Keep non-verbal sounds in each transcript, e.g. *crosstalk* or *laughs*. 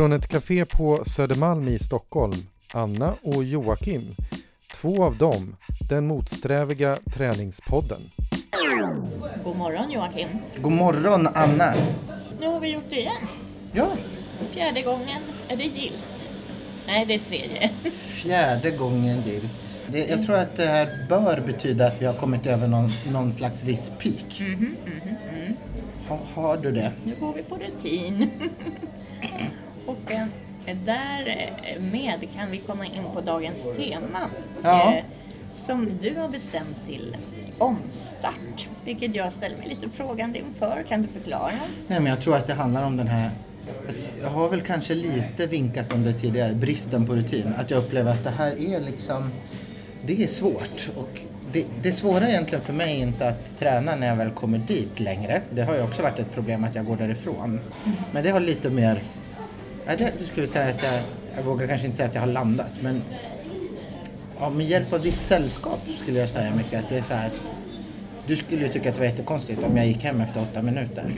Från ett café på Södermalm i Stockholm, Anna och Joakim. Två av dem, den motsträviga träningspodden. God morgon Joakim. God morgon Anna. Nu har vi gjort det igen. Ja, Fjärde gången är det gilt. Nej, det är tredje. fjärde gången gillt. Det, jag tror att det här bör betyda att vi har kommit över någon, någon slags viss peak. Mhm, Ha, har du det? Nu går vi på rutin. *laughs* Och eh, därmed kan vi komma in på dagens tema. Ja. Eh, som du har bestämt till omstart. Vilket jag ställer mig lite frågande inför. Kan du förklara? Nej, men jag tror att det handlar om den här jag har väl kanske lite vinkat om det tidigare, bristen på rutin. Att jag upplever att det här är liksom, det är svårt. Och det, det svåra egentligen för mig är inte att träna när jag väl kommer dit längre. Det har ju också varit ett problem att jag går därifrån. Men det har lite mer, ja, det, det skulle jag säga att jag, jag vågar kanske inte säga att jag har landat. Men ja, med hjälp av ditt sällskap skulle jag säga mycket att det är så här. Du skulle ju tycka att det var jättekonstigt om jag gick hem efter åtta minuter. *laughs*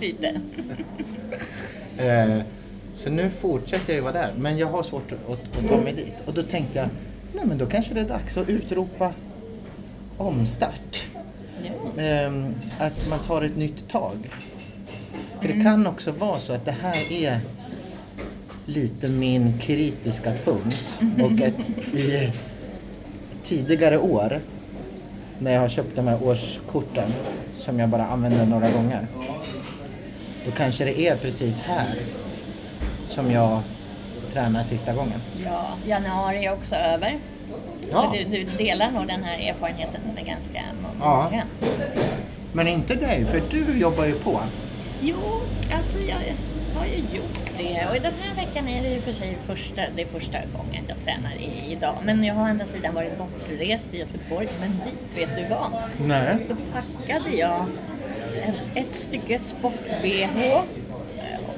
lite. Eh, så nu fortsätter jag ju vara där. Men jag har svårt att, att, ta mig dit. Och då tänkte jag, nej men då kanske det är dags att utropa omstart. Ja. Eh, att man tar ett nytt tag. För det kan också vara så att det här är lite min kritiska punkt. Och att i tidigare år när jag har köpt de här årskorten som jag bara använder några gånger. Då kanske det är precis här som jag tränar sista gången. ja, januari är också över. Ja. Så du, du delar nog den här erfarenheten med ganska Ja. många. Men inte dig, för du jobbar ju på. Jo, alltså jag har ju gjort det och den här veckan är det ju för sig första, det är första gången jag tränar i, idag. Men jag har å andra sidan varit bortrest i Göteborg, men dit vet du vad? Nej. Så packade jag en, ett stycke sport-bh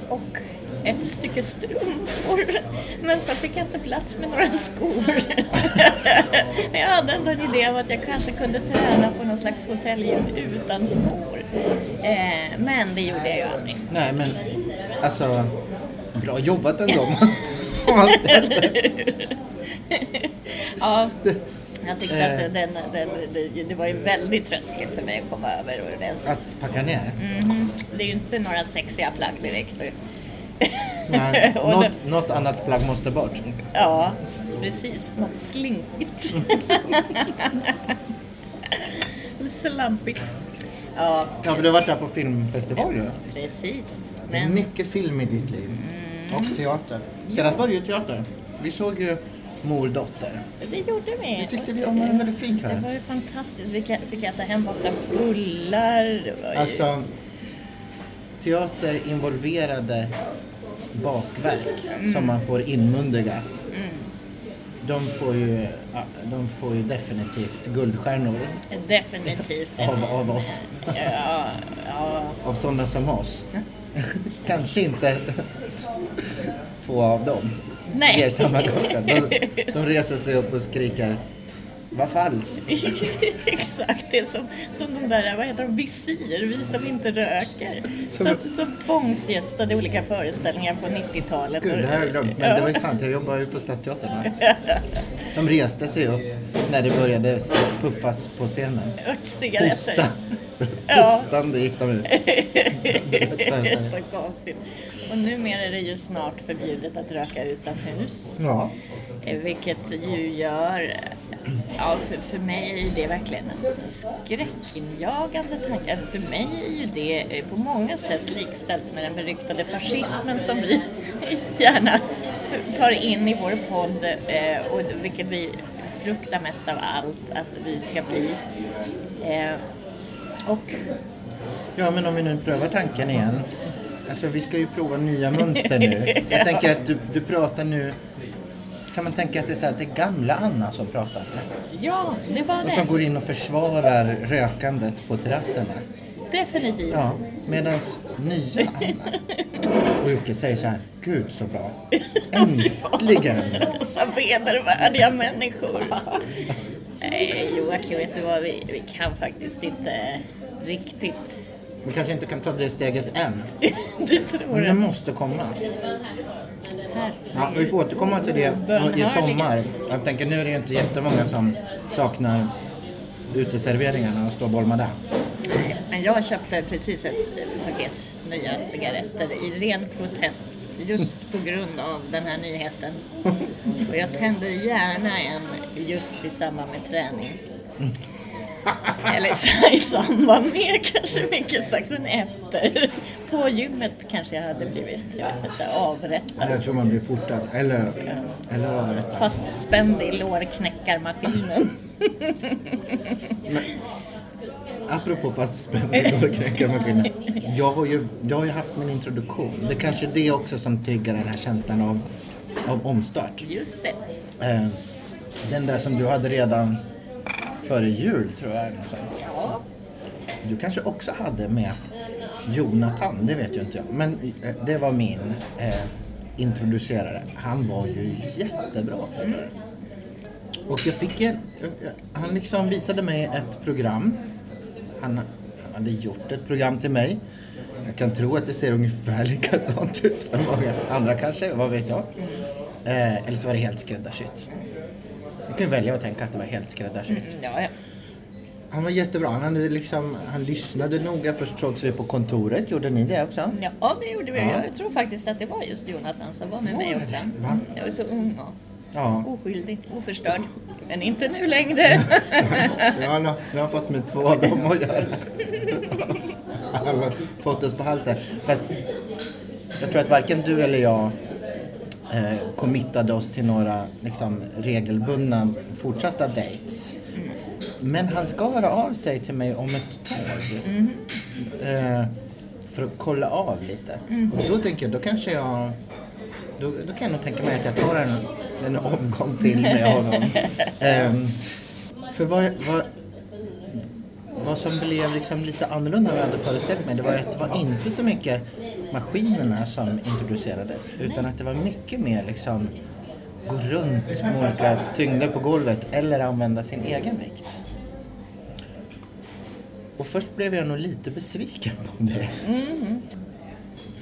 och ett stycke strumpor. Men så fick jag inte plats med några skor. *laughs* Jag hade ändå en idé om att jag kanske kunde träna på någon slags hotellgym utan skor. Eh, men det gjorde jag ju aldrig. Nej, men alltså, bra jobbat ändå. *laughs* Om man. Ja, jag tyckte Eh. att den, den, det, det var ju väldigt tröskel för mig att komma över. Och det, att packa ner. Mhm. det är ju inte några sexiga plagg direkt. Nej, *laughs* något, något annat plagg måste bort. Ja, precis. Något slinkigt. *laughs* Slampigt. Ja, Ja, för du har varit där på filmfestival ju. precis. Det är Men mycket film i ditt liv. Och teater. Senast var det ju teater. Vi såg ju Mor dotter. det gjorde vi. Det tyckte vi om var en väldigt fin Det kväll. var ju fantastiskt. Vi fick- äta hembakta bullar. Det ju... Alltså, teater involverade bakverk som man får inmundiga. De, får ju, de får ju definitivt guldstjärnor Definitivt. av, av oss. Ja, ja. Av sådana som oss. *laughs* Kanske inte två av dem Nej. ger samma. De, de reser sig upp och skriker Vad falskt. *laughs* Exakt, det är som, som de där, vad heter de, visir, vi som inte röker. Som- Som, som tvångsgästade olika föreställningar på 90-talet. Gud, det har jag glömt. Men det var ju sant, jag jobbar ju på Stadsteatern. *laughs* Som reste sig upp när det började puffas på scenen. Örtcigaretter. Hosta. Ja. Hostande gick de ut. det *laughs* är så konstigt. Och numera är det ju snart förbjudet att röka utomhus. Ja. Eh, Vilket ju gör, ja för, för mig är det verkligen en skräckinjagande tanke. Alltså För mig är ju det eh, på många sätt likställt med den beryktade fascismen som vi *laughs* gärna tar in i vår podd eh, och vilket vi fruktar mest av allt att vi ska bli. Och Ja, men om vi nu prövar tanken igen. Alltså, vi ska ju prova nya mönster nu. *laughs* Jag tänker att du, du pratar nu... Kan man tänka att det är, så här, det är gamla Anna som pratar? ja, det var Och som det. går in och försvarar rökandet på terrasserna. Definitivt. Ja, medan nya Anna och Jocke säger så här, Gud så bra. *laughs* Äntligen! Dessa vedervärdiga människor. Nej, Joakim, vet du vad? Vi, vi kan faktiskt inte riktigt Vi kanske inte kan ta det steget än. *laughs* Du tror Men det det? måste komma. Ja, vi får återkomma till det i sommar. Jag tänker nu är det ju inte jättemånga som saknar uteserveringarna och står bolmar där. Men jag köpte precis ett paket nya cigaretter i ren protest just på grund av den här nyheten. Och jag tände gärna en just i samband med träning. Eller i samband med kanske mycket sagt, men efter. På gymmet kanske jag hade blivit, jag vet inte, avrättad. Jag tror man blir portad. Eller, eller avrättad. Fastspänd i lårknäckarmaskinen. Apropå fastspänning och knäckarmaskiner. Jag har, ju, jag har ju haft min introduktion. Det är kanske är det också som triggar den här känslan av, av omstart. Just det. Eh, den där som du hade redan före jul tror jag. Ja. Du kanske också hade med Jonathan, det vet ju inte jag. Men eh, det var min eh, introducerare. Han var ju jättebra. Mm. Och jag fick en, han liksom visade mig ett program. Han, han hade gjort ett program till mig. Jag kan tro att det ser ungefär *laughs* likadant ut för många andra kanske, vad vet jag. Eh, eller så var det helt skräddarsytt. Jag kan välja att tänka att det var helt skräddarsytt. Mm, ja, ja. Han var jättebra. Han, hade liksom, han lyssnade noga. Först sågs vi på kontoret. Gjorde ni det också? Ja, det gjorde vi. Ja. Jag tror faktiskt att det var just Jonathan som var med Var mig också. Va? Jag var så ung och Ja. oskyldig, oförstörd. Men inte nu längre. *laughs* Jag har, jag har fått med två av dem att göra. Han har fått oss på halsen. Fast jag tror att varken du eller jag eh, committade oss till några liksom, regelbundna fortsatta dates. Men han ska höra av sig till mig om ett tag. Eh, för att kolla av lite. Och då tänker jag, då kanske jag... Då, då kan jag nog tänka mig att jag tar en, en omgång till med honom. Ehm, för vad, vad, vad som blev liksom lite annorlunda än vad jag hade föreställt mig, det var att det var inte så mycket maskinerna som introducerades. Utan att det var mycket mer liksom gå runt med olika tyngder på golvet eller använda sin egen vikt. Och först blev jag nog lite besviken på det.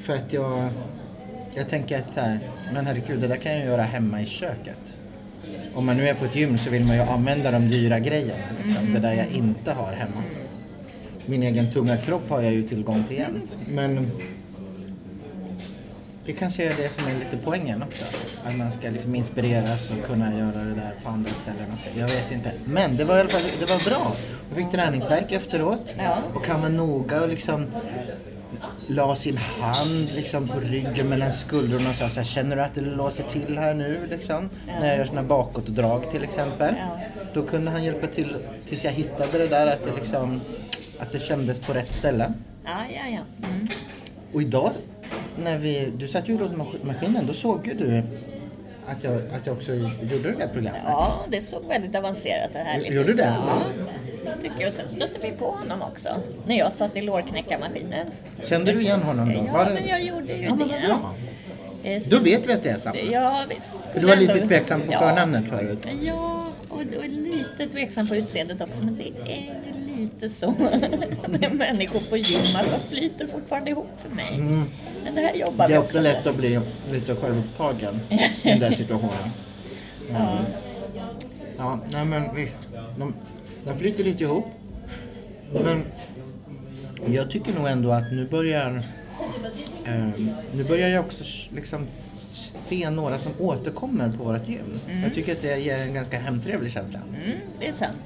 För att jag, jag tänker att så här, men herregud, det där kan jag göra hemma i köket. Om man nu är på ett gym så vill man ju använda de dyra grejerna. Liksom, Det där jag inte har hemma. Min egen tunga kropp har jag ju tillgång till jämt. Men det kanske är det som är lite poängen också. Att man ska liksom inspireras och kunna göra det där på andra ställen också. Jag vet inte. Men det var i alla fall det var bra. Jag fick träningsverk efteråt. Ja. Och han var noga och liksom la sin hand liksom på ryggen mellan skuldrorna och sa så här, känner du att det låser till här nu liksom? När jag gör såna bakåtdrag till exempel. Ja. Då kunde han hjälpa till tills jag hittade det där att det liksom att det kändes på rätt ställe. Ja, ja, ja. Mm. Och idag när vi, du satt ju i roddmaskinen, då såg ju du att jag, att jag också gjorde det där programmet. Ja, det såg väldigt avancerat och härligt Gjorde ut. det? Ja, tycker jag. Sen stötte vi på honom också. När jag satt i lårknäckarmaskinen. Kände du igen honom då? Ja, det- men jag gjorde ju Ja, det. Eh, så- Då vet vi att det är samma. Ja, visst. För du var lite Ändå- tveksam på Ja. förnamnet förut. Ja, och, och lite tveksam på utseendet också. Men det är ju lite så *laughs* med människor på gym att de flyter fortfarande ihop för mig. Men det här jobbar Mm. Det vi är också också lätt att bli lite självupptagen i den där situationen. *laughs* Ja. Ja, nej men visst. De, de flyter lite ihop. Men jag tycker nog ändå att nu börjar eh, nu börjar jag också liksom se några som återkommer på vårt gym. Jag tycker att det ger en ganska hemtrevlig känsla. Mm, det är sant.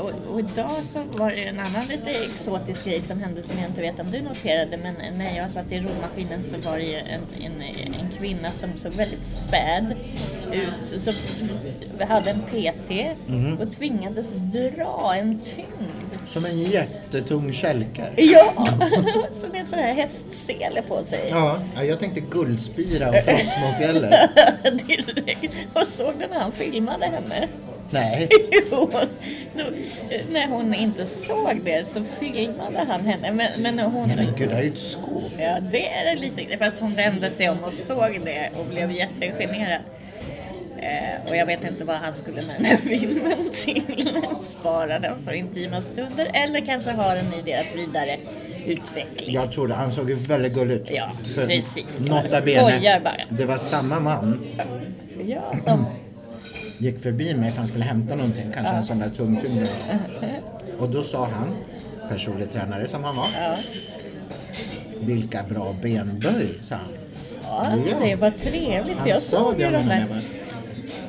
Och, och idag så var det en annan lite exotisk grej som hände som jag inte vet om du noterade men när jag satt i roddmaskinen så var det ju en, en, en kvinna som såg väldigt späd ut. Så, vi hade en PT och tvingades dra en tyngd. Som en jättetung kälke. Ja, *laughs* som en sån här hästsele på sig. Ja, ja, jag tänkte Guldspira och Frostmofjället. *laughs* Direkt. Och såg du när han filmade henne? Nej. *laughs* Jo, då, när hon inte såg det så filmade han henne. Men, men hon... Nej men gud, det här är ju ett skåp. Ja, det är det lite. Fast hon vände sig om och såg det och blev jättegenerad. Eh, och jag vet inte vad han skulle med den här *laughs* filmen till. Spara den för intima stunder eller kanske ha den i deras vidare utveckling. Jag tror det. Han såg ju väldigt gullig ut. Ja, För precis. Nota bene, det var samma man Ja, som... gick förbi mig för han skulle hämta någonting, kanske en sån där tungtyngd. Och då sa han, personlig tränare som han var, vilka bra benböj, sa han. Ja, det var trevligt. För jag sa såg ju de där.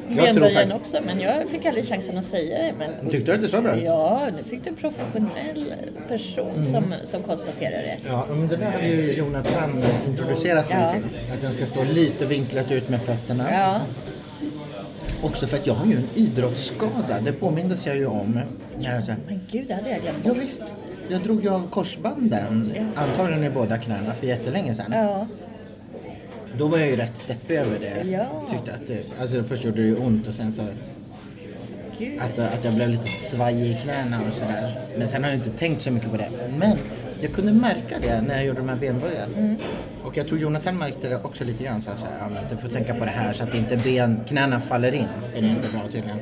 Jag benböjen också men jag fick aldrig chansen att säga det. Men... Tyckte du att det så bra? Ja, nu fick du en professionell person Mm. som, som konstaterar det. Ja, men det där hade ju Jonathan introducerat mig Ja. till. Att den ska stå lite vinklat ut med fötterna. Ja, Också för att jag har ju en idrottsskada. Det påmindes jag ju om. Jag så här, men gud det hade jag glömt. Ja, visst. Jag drog ju av korsbanden, antagligen i båda knäna, för jättelänge sedan. Ja, Då var jag ju rätt deppig över det. Ja. Tyckte att det, alltså först gjorde det ju ont och sen så gud. att, att jag blev lite svajig i knäna och sådär. Men sen har jag inte tänkt så mycket på det. Men jag kunde märka det när jag gjorde de här benböjen. Och jag tror Jonathan märkte det också lite grann. Så här, så här, ja, du får tänka på det här så att inte ben, knäna faller in. Det är inte bra tydligen.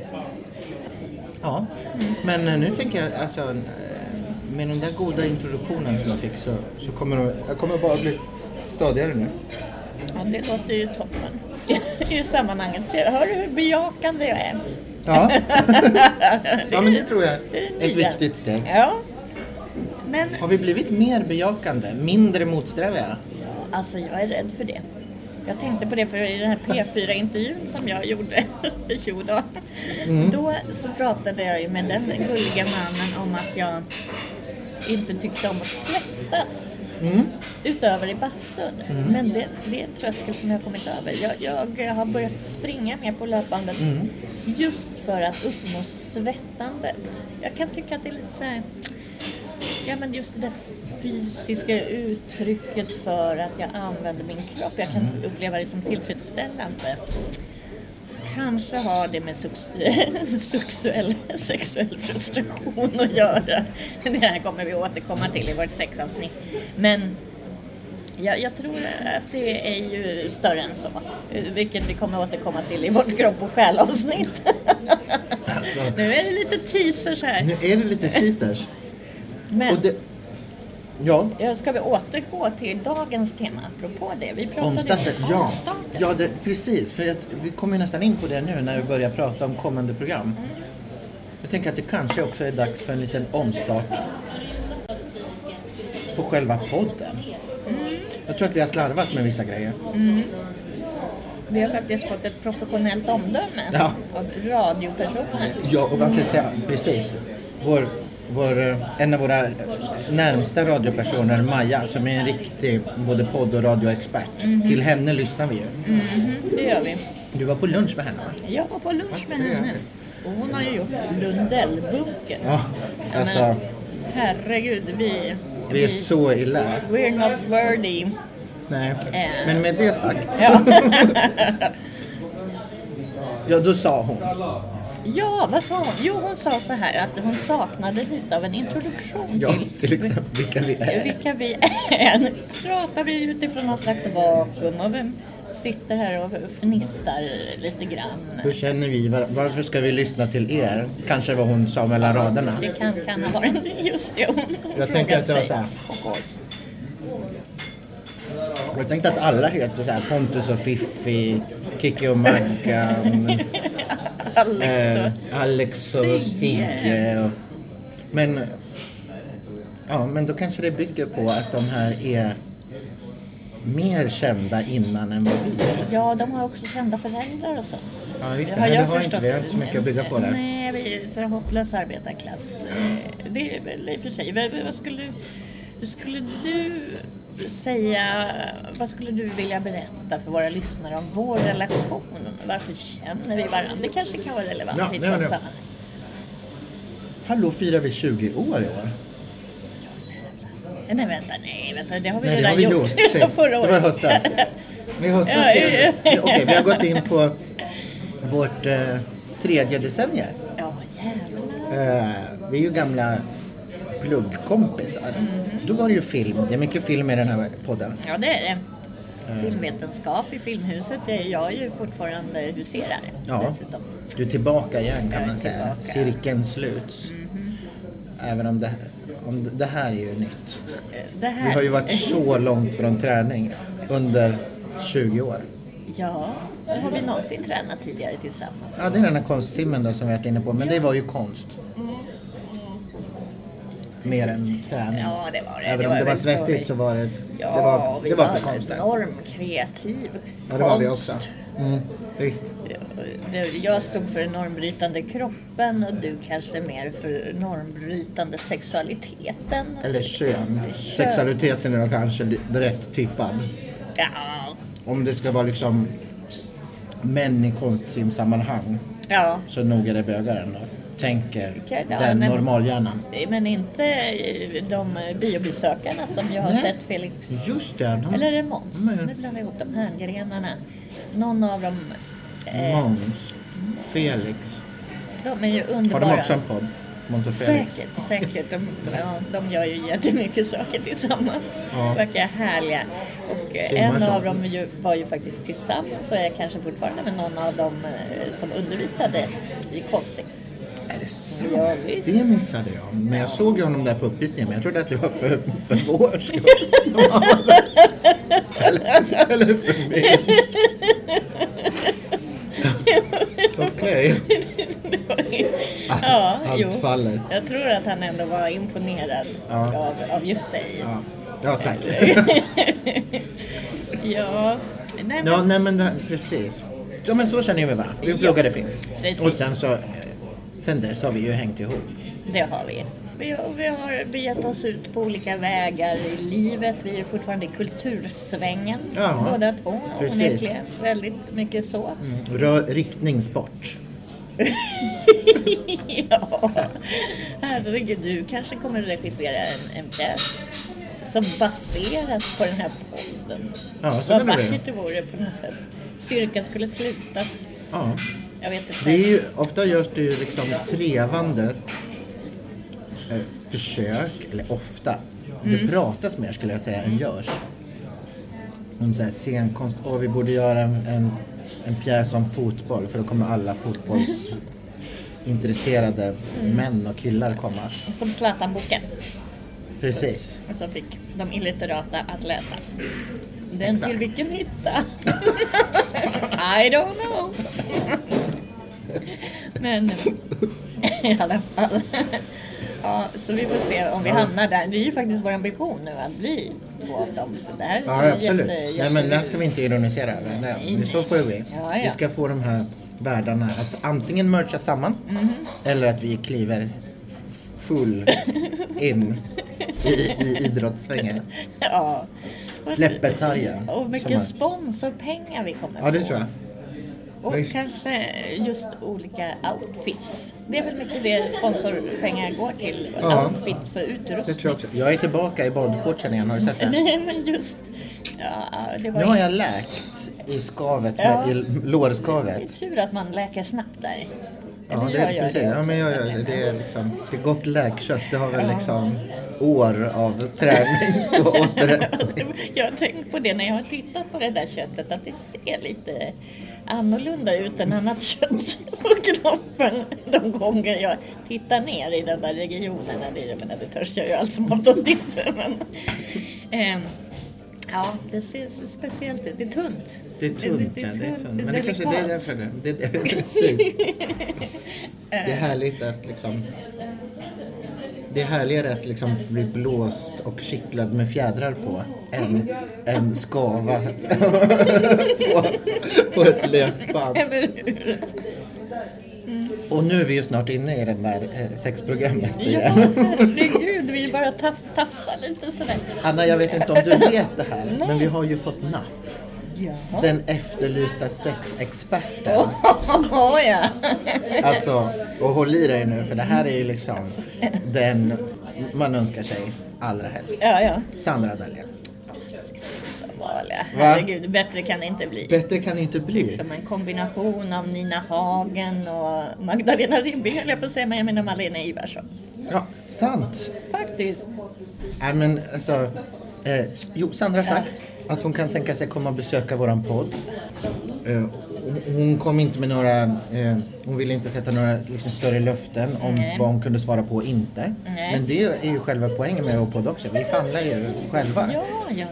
Ja, men eh, nu tänker jag alltså eh, med den där goda introduktionen som jag fick så, så kommer det, jag kommer bara bli stadigare nu. Ja, det låter ju toppen *laughs* i sammanhanget. Ser- Hör du hur bejakande jag är? Ja, *laughs* ja men det tror jag är ett viktigt steg. Ja. Men Har vi blivit mer bejakande, mindre motsträviga? alltså jag är rädd för det. Jag tänkte på det för i den här P4-intervjun som jag gjorde, *laughs* jo då, då så pratade jag ju med den gulliga mannen om att jag inte tyckte om att svettas utöver i bastun. Men det, det är en tröskel som jag har kommit över. Jag, jag har börjat springa mer på löpbandet just för att uppnå svettandet. Jag kan tycka att det är lite så här Ja men just det där fysiska uttrycket för att jag använder min kropp. Jag kan uppleva det som tillfredsställande. Kanske har det med *laughs* sexuell, sexuell frustration att göra. Det här kommer vi återkomma till i vårt sexavsnitt. Men jag, jag tror att det är ju större än så. Vilket vi kommer återkomma till i vårt kropp och själavsnitt. Alltså, Nu är det lite teasers här. nu är det lite teasers. Men... Det, ja, ska vi återgå till dagens tema apropå det? Vi pratade omstarten. ju om Ja, ja det, precis. För att vi kommer ju nästan in på det nu när vi börjar prata om kommande program. Jag tänker att det kanske också är dags för en liten omstart på själva podden. Jag tror att vi har slarvat med vissa grejer. Vi har faktiskt fått ett professionellt omdöme Ja. av radiopersoner. Ja, och vad ska jag säga? Precis. Vår, vår, eh, en av våra närmsta radiopersoner, Maja, som är en riktig både podd och radioexpert. Till henne lyssnar vi ju. Det gör vi. Du var på lunch med henne va? Jag var på lunch med henne. Och hon har ju gjort Lundellbunkern. Ja, alltså men, herregud, vi... vi är så illa. We're not worthy. Nej. Eh. Men med det sagt. Ja. *laughs* *laughs* Ja, då sa hon. Ja, vad sa hon? Jo, hon sa så här att hon saknade lite av en introduktion Ja, till till exempel vilka vi är. vilka vi är. Nu pratar vi utifrån någon slags vakuum och vem sitter här och fnissar lite grann. Hur känner vi? Var- Varför ska vi lyssna till er? Kanske vad hon sa mellan raderna. Det kan, kan ha varit just det hon Jag frågade tänker att det var så här. Jag tänkte att alla heter så här Pontus och Fiffi, Kikki och Maggan, *laughs* Alex eh, och... Alex och Sigge. Och, men, ja, men då kanske det bygger på att de här är mer kända innan än vad vi är. Ja, de har också kända föräldrar och sånt. Ja, just det. har jag det har inte vi. har inte så mycket att bygga på där. Nej, vi är så hopplös arbetarklass. Eh, Det är väl i och för sig. Vad, skulle, skulle du säga, vad skulle du vilja berätta för våra lyssnare om vår relation? Varför känner vi varandra? Det kanske kan vara relevant Ja, i ett sånt sammanhang. Hallå, firar vi 20 år i år? Nej, vänta, nej, vänta, det har vi Nej, det redan har vi gjort. gjort. *laughs* Förra Det var i året. höstas. I höstas Ja, ja, ja. Okej, vi har gått in på vårt eh, tredje decennium. Ja, jävlar. Eh, vi är ju gamla pluggkompisar. Mm. Då var det ju film. Det är mycket film i den här podden. Ja, det är det. Filmvetenskap i Filmhuset, det är jag ju fortfarande huserar Ja. dessutom. Du är tillbaka igen kan man säga. tillbaka. Cirkeln sluts. Även om det, om det här är ju nytt. Det här... Vi har ju varit så långt från träning under 20 år. Ja, har vi någonsin tränat tidigare tillsammans? Ja, det är den här konstsimmen då som vi har varit inne på. Men det var ju konst. Mer än träning. Ja, det var det. Även Det om var det var svettigt vi- så var det, Ja, det var, vi det var var för konsten. enormt kreativ Ja, det var vi också. Mm, visst. Jag stod för den normbrytande kroppen och du kanske mer för normbrytande sexualiteten. Eller kön. Kön. Sexualiteten är kanske rätt tippad. Ja, Om det ska vara liksom män i konstsimsammanhang ja. så nog är det bögar ändå. Tänker den normalhjärnan. Men inte eh, de biobesökarna som jag har Nej. sett Felix. Just det. De, Eller är det Måns? Men- Nu blandar jag ihop de här grenarna. Någon av dem, eh, Måns. Felix. de är ju Har underbara. de också en podd? Måns Felix? Säkert, säkert. De, ja, de gör ju jättemycket saker tillsammans. Ja. Verkar härliga. Och eh, en av dem ju, var ju faktiskt tillsammans och är kanske fortfarande med någon av dem eh, som undervisade i konstsim. Är det visst. Missade jag. Men jag såg ju honom där på uppvisningen. Men jag trodde att det var för, för vår skull. *laughs* eller, eller för min. Okej. ja, *laughs* Allt jo. faller. Jag tror att han ändå var imponerad Ja. av, av just dig. Ja, ja tack. *laughs* ja. Nej, men, Ja, nej men det, precis. Ja men så känner vi varandra. Vi pluggade film. Precis. Och sen så, sen dess har vi ju hängt ihop. Det har vi. Vi har, vi har begett oss ut på olika vägar i livet. Vi är fortfarande i kultursvängen Ja, båda två. precis. Onekligen. Väldigt mycket så. Mm. Rör, riktning sport. *laughs* ja, herregud. Du kanske kommer regissera en, en pjäs som baseras på den här podden. Ja, så Vad vackert det vore på något sätt. Cirkeln skulle slutas. Ja. Jag vet inte. Det är ju, ofta görs det ju liksom trevande eh, försök, eller ofta. Det pratas mer skulle jag säga än görs. Om så här scenkonst, åh vi borde göra en, en, en pjäs om fotboll för då kommer alla fotbollsintresserade *laughs* män och killar komma. Som Zlatan-boken. Precis. Som fick de illitterata att läsa. Den Exakt. till vilken nytta? *laughs* I don't know. *laughs* Men i alla fall. Ja, så vi får se om vi hamnar där. Det är ju faktiskt vår ambition nu att bli två av dem. Så det här Ja, absolut. jätte- Nej, men det här ska vi inte ironisera över. Nej, Nej, är så nej. får bli. Ja, ja. Vi ska få de här världarna att antingen mercha samman Mhm. eller att vi kliver full in i, i idrottssvängen. Ja. Släpper sargen. Och mycket sponsorpengar vi kommer Ja, det få. tror jag. Och Visst. kanske just olika outfits. Det är väl mycket det sponsorpengar går till. Ja. Outfits och utrustning. Det tror jag också. Jag är tillbaka i boardshortsen igen, har du sett det? Nej men just. Ja, det var Nu har jag läkt i skavet, Ja. med, i Det är lårskavet. tur att man läker snabbt där. Ja, det, jag precis. det ja, men jag gör det. Det är liksom, det är gott läkkött. Det har väl Ja. liksom år av träning och *laughs* återhämtning. Jag har tänkt på det när jag har tittat på det där köttet att det ser lite annorlunda ut än annat kött på kroppen de gånger jag tittar ner i de där regionerna. Det, jag menar, det törs jag ju allt som oftast inte. Men, ehm, ja, det ser speciellt ut. Det är tunt. Det är tunt, ja. Det är tunt. Men det kanske det är därför det. det, det precis. *laughs* Det är härligt att liksom... Det är härligare att liksom bli blåst och kittlad med fjädrar på än, än skava *laughs* på, på ett löpband. Hur? Och nu är vi ju snart inne i det där eh, sexprogrammet Ja, igen. herregud. Vi bara taf tafsar lite sådär. Anna, jag vet inte om du vet det här, men vi har ju fått napp. Ja. Den efterlysta sexexperten. Åh *laughs* ja. Alltså, och håll i dig nu för det här är ju liksom den man önskar sig allra helst. Ja, ja. Sandra Dahlén. Va? Herregud, bättre kan det inte bli. Bättre kan det inte bli. Som en kombination av Nina Hagen och Magdalena Ribbing höll jag på att säga, men jag menar Malena Ivarsson. Ja, sant. Faktiskt. Nej men alltså, Eh, jo, Sandra sagt att hon kan tänka sig komma och besöka våran podd. Eh, hon- kom inte med några, eh, hon ville inte sätta några liksom, större löften om Nej. vad hon kunde svara på och inte. Nej. Men det är ju själva poängen med vår podd också. Vi famlar ju själva. Ja, ja.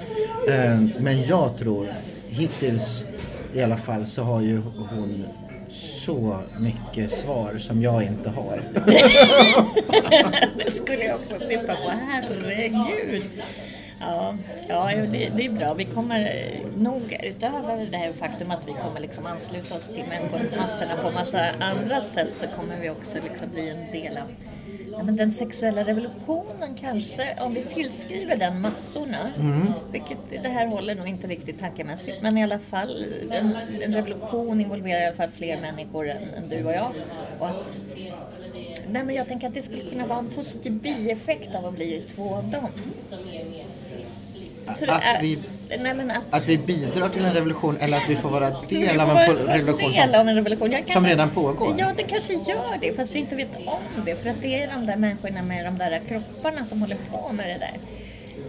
Eh, men jag tror, hittills i alla fall, så har ju hon så mycket svar som jag inte har. *laughs* *laughs* det skulle jag också tippa på. Herregud. Ja, ja det, det är bra. Vi kommer nog, utöver det här faktum att vi kommer liksom ansluta oss till människomassorna på massa andra sätt så kommer vi också liksom bli en del av ja, men den sexuella revolutionen kanske, om vi tillskriver den massorna. Vilket det här håller nog inte riktigt tankemässigt. Men i alla fall, en, en revolution involverar i alla fall fler människor än, än du och jag. Och att Nej, men jag tänker att det skulle kunna vara en positiv bieffekt av att bli två av dem. Att vi, Nej, men att... att vi bidrar till en revolution eller att vi får vara del av en revolution del av en revolution. Jag som redan pågår? Ja, det kanske gör det, fast vi inte vet om det. För att det är de där människorna med de där kropparna som håller på med det där.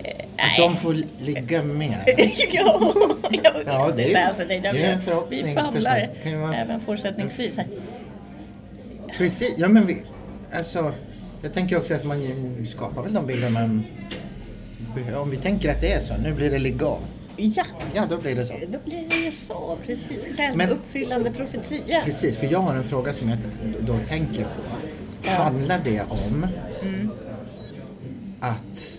Eh, Att de får ligga med. *laughs* ja, ja, det är- alltså, det är, det är en förhoppning, Vi famlar vara- även fortsättningsvis. här. Precis, ja men vi, alltså, jag tänker också att man skapar väl de bilder man om vi tänker att det är så, nu blir det legalt. Ja, Ja, då blir det så. då blir det ju så. Precis. Självuppfyllande profetia. Precis, för jag har en fråga som jag då tänker på. Handlar det om Mm. att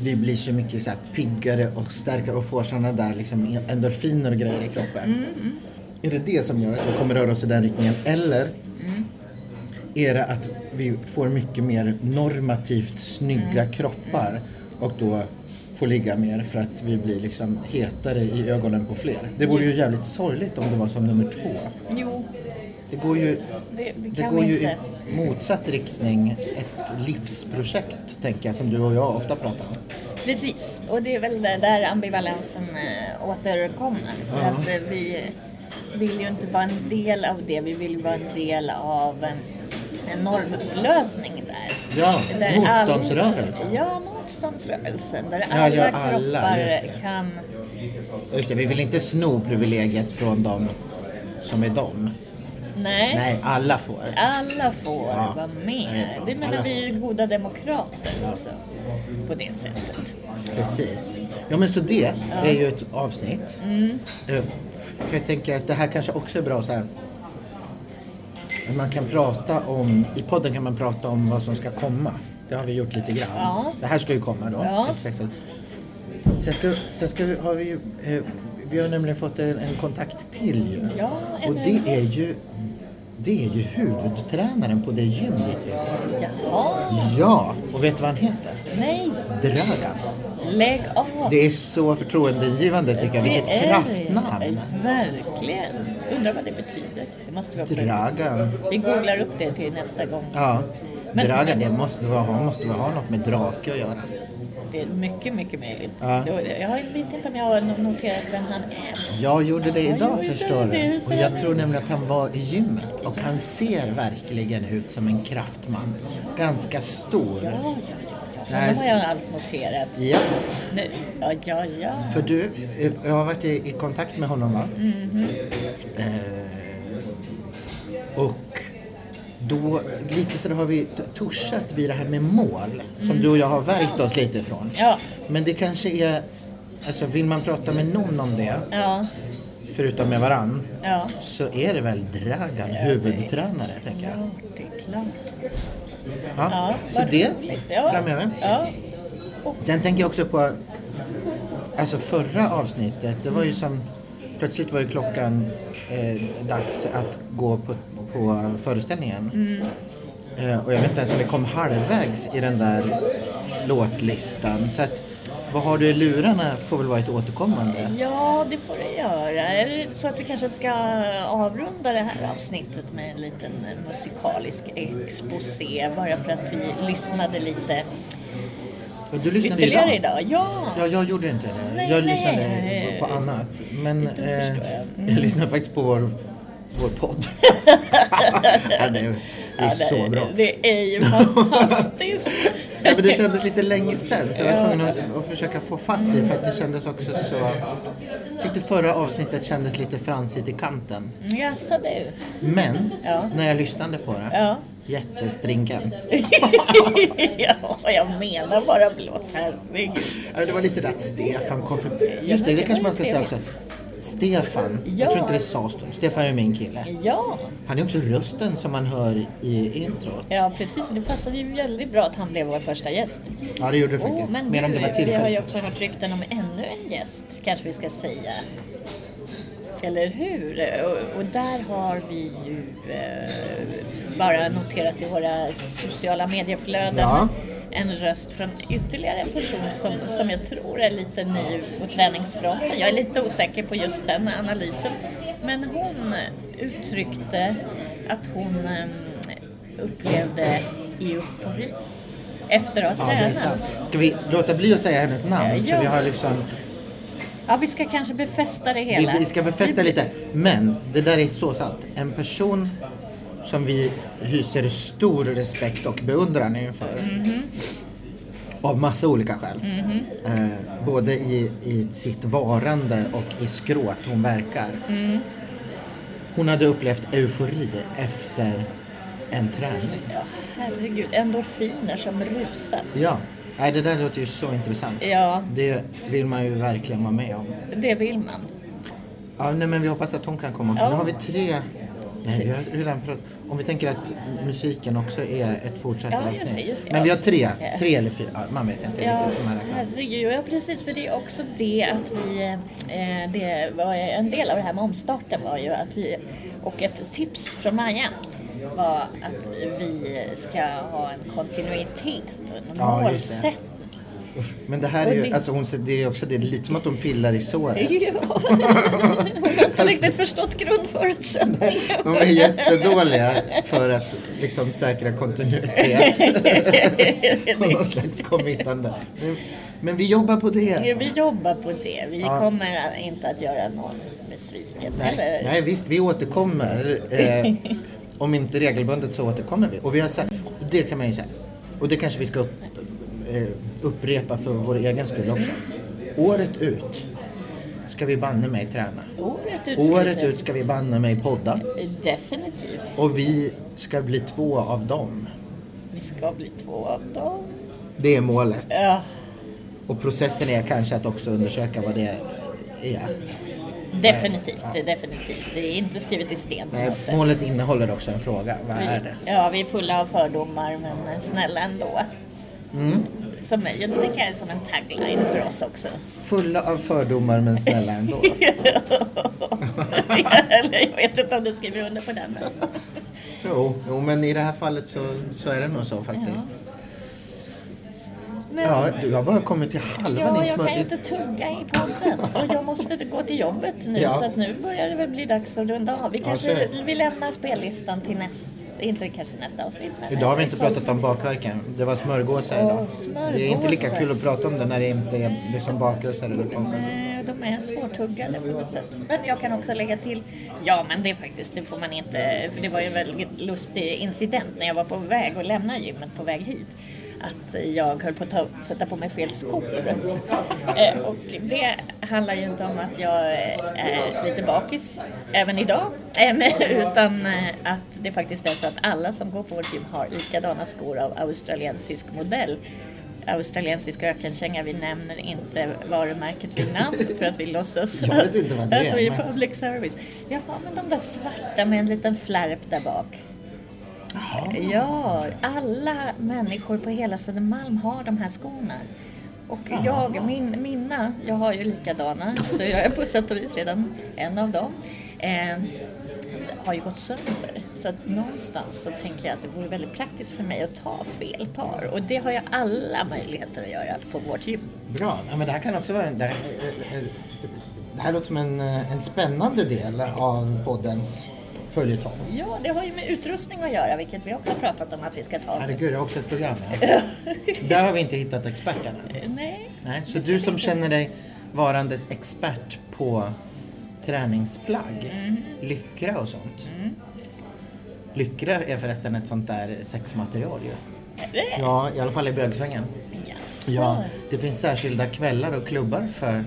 vi blir så mycket så här piggare och starkare och får sådana där liksom endorfiner och grejer i kroppen? Mm, Är det det som gör att vi kommer röra oss i den riktningen? Eller Mm. är det att vi får mycket mer normativt snygga Mm. kroppar och då får ligga mer för att vi blir liksom hetare i ögonen på fler? Det vore ju jävligt sorgligt om det var som nummer två. Jo, Det går ju, det, det det går ju i motsatt riktning. Ett livsprojekt, tänker jag, som du och jag ofta pratar om. Precis, och det är väl där ambivalensen äh, återkommer. För Ja. att äh, vi vill ju inte vara en del av det, vi vill vara en del av en, en normupplösning där. Ja, Där motståndsrörelsen. Alla, ja, motståndsrörelsen. Där Ja, alla ja, alla, kroppar just det. kan... Just det, vi vill inte sno privilegiet från dem som är dem. Nej, Nej, alla får. alla får Ja. vara med. Det Alla menar vi är ju goda demokrater också. På det sättet. Precis. Ja men så det är ju ett avsnitt. Mm. Eh, För jag tänker att det här kanske också är bra så här. Man kan prata om, i podden kan man prata om vad som ska komma. Det har vi gjort lite grann. Ja. Det här ska ju komma då. Ja. Sen ska, sen ska vi, har vi ju, eh, vi har nämligen fått en, en kontakt till ju. Ja, Och det är ju, det är ju huvudtränaren på det gym dit vi går. Jaha, Ja, och vet du vad han heter? nej, Dragan. lägg av. Det är så förtroendeingivande tycker jag. Vilket det är kraftnamn. det. Verkligen. Undrar vad det betyder. Det måste vi också Dragan. Vi googlar upp det till nästa gång. Ja. Men- Dragan, det måste vara, han måste väl ha något med drake att göra. Det är mycket, mycket möjligt. Ja. Jag vet inte om jag har noterat vem han är. Jag gjorde det idag vet förstår du. Och jag- tror nämligen att han var i gymmet. Och han ser verkligen ut som en kraftman. Ganska stor. Ja, ja. Honom har jag allt noterat. Ja, Nu. Ja, ja, ja. för du, jag har varit i, i kontakt med honom va? Mhm. Eh, och då, lite så har vi touchat vid det här med mål. Som du och jag har värjt oss lite ifrån. Mm. Ja, Men det kanske är, alltså vill man prata med någon om det, ja, förutom med varann, ja. så är det väl Dragan, huvudtränare, tänker jag. Ja, det är klart. Ja, Ja, så det. Ja. framöver. Ja. Sen tänker jag också på, alltså förra avsnittet, det var ju som, plötsligt var ju klockan eh, dags att gå på, på föreställningen. Mm. Eh, och jag vet inte ens om vi kom halvvägs i den där låtlistan. Så att, vad har du i lurarna får väl vara ett återkommande. Ja, det får det göra. Det så att vi kanske ska avrunda det här avsnittet med en liten musikalisk exposé bara för att vi lyssnade lite du lyssnade ytterligare idag? idag? Ja! Ja, jag gjorde inte det. Nej, jag nej. lyssnade på annat. Men Det eh, jag. jag, Mm. lyssnade faktiskt på vår, vår podd. *laughs* ja, det är, det är Ja, så bra. Det är ju *laughs* fantastiskt. Ja, men det kändes lite länge sedan så jag var tvungen att, att försöka få fatt i för att det kändes också så... Jag tyckte förra avsnittet kändes lite fransigt i kanten. Jaså du? Men Ja. när jag lyssnade på det, Ja. jättestringent. *laughs* ja, jag menar bara blått. Herregud. Ja, Det var lite där att Stefan kom för... Just det, det kanske man ska säga också. Stefan, jag Ja. tror inte det då. Stefan är min kille. Ja, Han är också rösten som man hör i introt. ja precis. Det passade ju väldigt bra att han blev vår första gäst. Ja, det gjorde det Oh, faktiskt. men Mer om det var du, vi har ju tillfälligt. också hört rykten om ännu en gäst, kanske vi ska säga. Eller hur? Och, och där har vi ju eh, bara noterat i våra sociala medieflöden Ja. En röst från ytterligare en person som, som jag tror är lite ny på träningsfronten. Jag är lite osäker på just den analysen. Men hon uttryckte att hon eh, upplevde eufori efter att ha Ja, tränat. Ska vi låta bli att säga hennes namn? Ja. För vi har liksom... Ja, vi ska kanske befästa det hela. Vi, vi ska befästa lite. Men det där är så sant. En person som vi hyser stor respekt och beundran inför. Mhm. Av massa olika skäl. Eh, både i, i sitt varande och i skrået hon verkar. Mm. Hon hade upplevt eufori efter en träning. Ja, herregud. Endorfiner som rusar. Ja, Nej, det där låter ju så intressant. Ja, Det vill man ju verkligen vara med om. det vill man. Ja, nej, men vi hoppas att hon kan komma. Ja. Nu har vi tre. Nej, vi redan pratat. Om vi tänker att musiken också är ett fortsatt Ja, just avsnitt. det, just det. Men vi har tre. Tre eller fyra. Man vet inte Ja, riktigt herregud. Ja, precis. För det är också det att vi... Eh, det var en del av det här med omstarten var ju att vi... Och ett tips från Maja var att vi ska ha en kontinuitet en Ja, just målsättning. Men det här är ju, alltså hon, det är också det är lite som att hon pillar i såret. *laughs* Ja, hon har inte riktigt förstått grundförutsättningen. De är jättedåliga för att liksom säkra kontinuitet och *laughs* någon slags committande. Men, men vi jobbar på det. Ja, vi jobbar på det. Vi Ja. kommer inte att göra någon besviken. Nej, Eller? nej visst, vi återkommer. Eh, om inte regelbundet så återkommer vi. Och vi har sagt, det kan man ju säga. Och det kanske vi ska upp, eh, upprepa för vår egen skull också. Året ut ska vi banne mig träna. Året ut. ska Året vi- ut ska vi banne mig podda. Definitivt. Och vi ska bli två av dem. Vi ska bli två av dem. Det är målet. Ja, Och processen är kanske att också undersöka vad det är. definitivt. Är definitivt. Det är inte skrivet i sten Nej, målet innehåller också en fråga. Vad är det? Ja, vi är fulla av fördomar men snälla ändå. Mm. Som, jag tycker det är som en tagline för oss också. Fulla av fördomar men snälla ändå. *laughs* Jag vet inte om du skriver under på den. Men... Jo, jo, men i det här fallet så, så är det nog så faktiskt. Men, Ja, du har bara kommit till halva Ja, din jag kan inte tugga i podden och jag måste gå till jobbet nu Ja. så att nu börjar det väl bli dags att runda av. Vi Ja, kanske det. vi lämnar spellistan till nästa, inte kanske nästa avsnitt men Idag har vi inte pratat om bakverken. Det var smörgåsar idag. Åh, smörgåsar. Det är inte lika kul att prata om det när det inte är liksom bakelser eller kakor. Nej, de är svårtuggade på något sätt. Men jag kan också lägga till, ja men det är faktiskt, det får man inte, för det var ju en väldigt lustig incident när jag var på väg att lämna gymmet på väg hit. Att jag höll på att ta, sätta på mig fel skor. Eh, och det handlar ju inte om att jag eh, är lite bakis även idag. Eh, *laughs* utan eh, att det faktiskt är så att alla som går på vårt gym har likadana skor av australiensisk modell australiensisk ökenkänga. Vi nämner inte varumärket vid namn för att vi låtsas är, att vi är public service. Jaha, men de där svarta med en liten flärp där bak. Ja, alla människor på hela Södermalm har de här skorna. Och jag, min, mina, jag har ju likadana, så jag är på sätt och vis redan en av dem. Eh, har ju gått sönder. Så att någonstans så tänker jag att det vore väldigt praktiskt för mig att ta fel par. Och det har jag alla möjligheter att göra på vårt gym. Bra. Ja, men det här kan också vara en, det, här, eh, eh, det här låter som en, eh, en spännande del av poddens följetong. Ja, det har ju med utrustning att göra, vilket vi också har pratat om att vi ska ta. Herregud, jag har också ett program. Ja. *laughs* Där har vi inte hittat experterna. Nej, Nej, så du som känner dig varandes expert på träningsplagg, lyckra och sånt. Lyckra är förresten ett sånt där sexmaterial ju. Det? Ja, i alla fall i bögsvängen. Jaså? Ja, det finns särskilda kvällar och klubbar för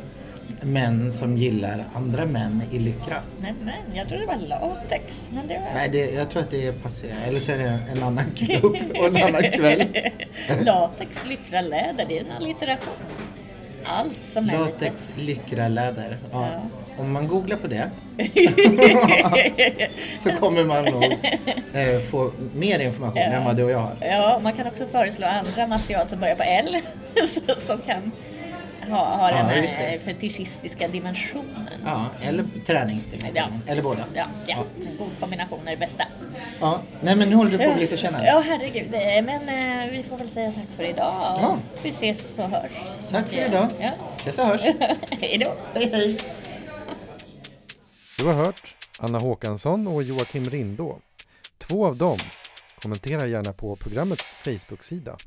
män som gillar andra män i lyckra. Men, men, jag trodde det var latex. Men det var... Nej, det, jag tror att det är passé. Eller så är det en annan klubb och en annan kväll. *laughs* latex, lyckra, läder, det är en allitteration. Allt som är Latex, lyckra, läder. Ja. Ja. Om man googlar på det *laughs* så kommer man nog eh, få mer information Ja. än vad du och jag har. Ja, man kan också föreslå andra material som börjar på L *laughs* som kan ha, ha den Ja, här det. eh, fetischistiska dimensionen. Ja, eller träningsträning. Ja, Eller båda. Ja, ja. en god kombination är det bästa. Ja. Nej, men nu håller du på att bli försenad. Ja, herregud. Eh, Men eh, vi får väl säga tack för idag. Ja. Vi ses och hörs. Tack för idag. Ja. Ses och hörs. *laughs* Hej då. Hej, hej. Du har hört Anna Håkansson och Joakim Rindå. Två av dem. Kommentera gärna på programmets Facebook-sida.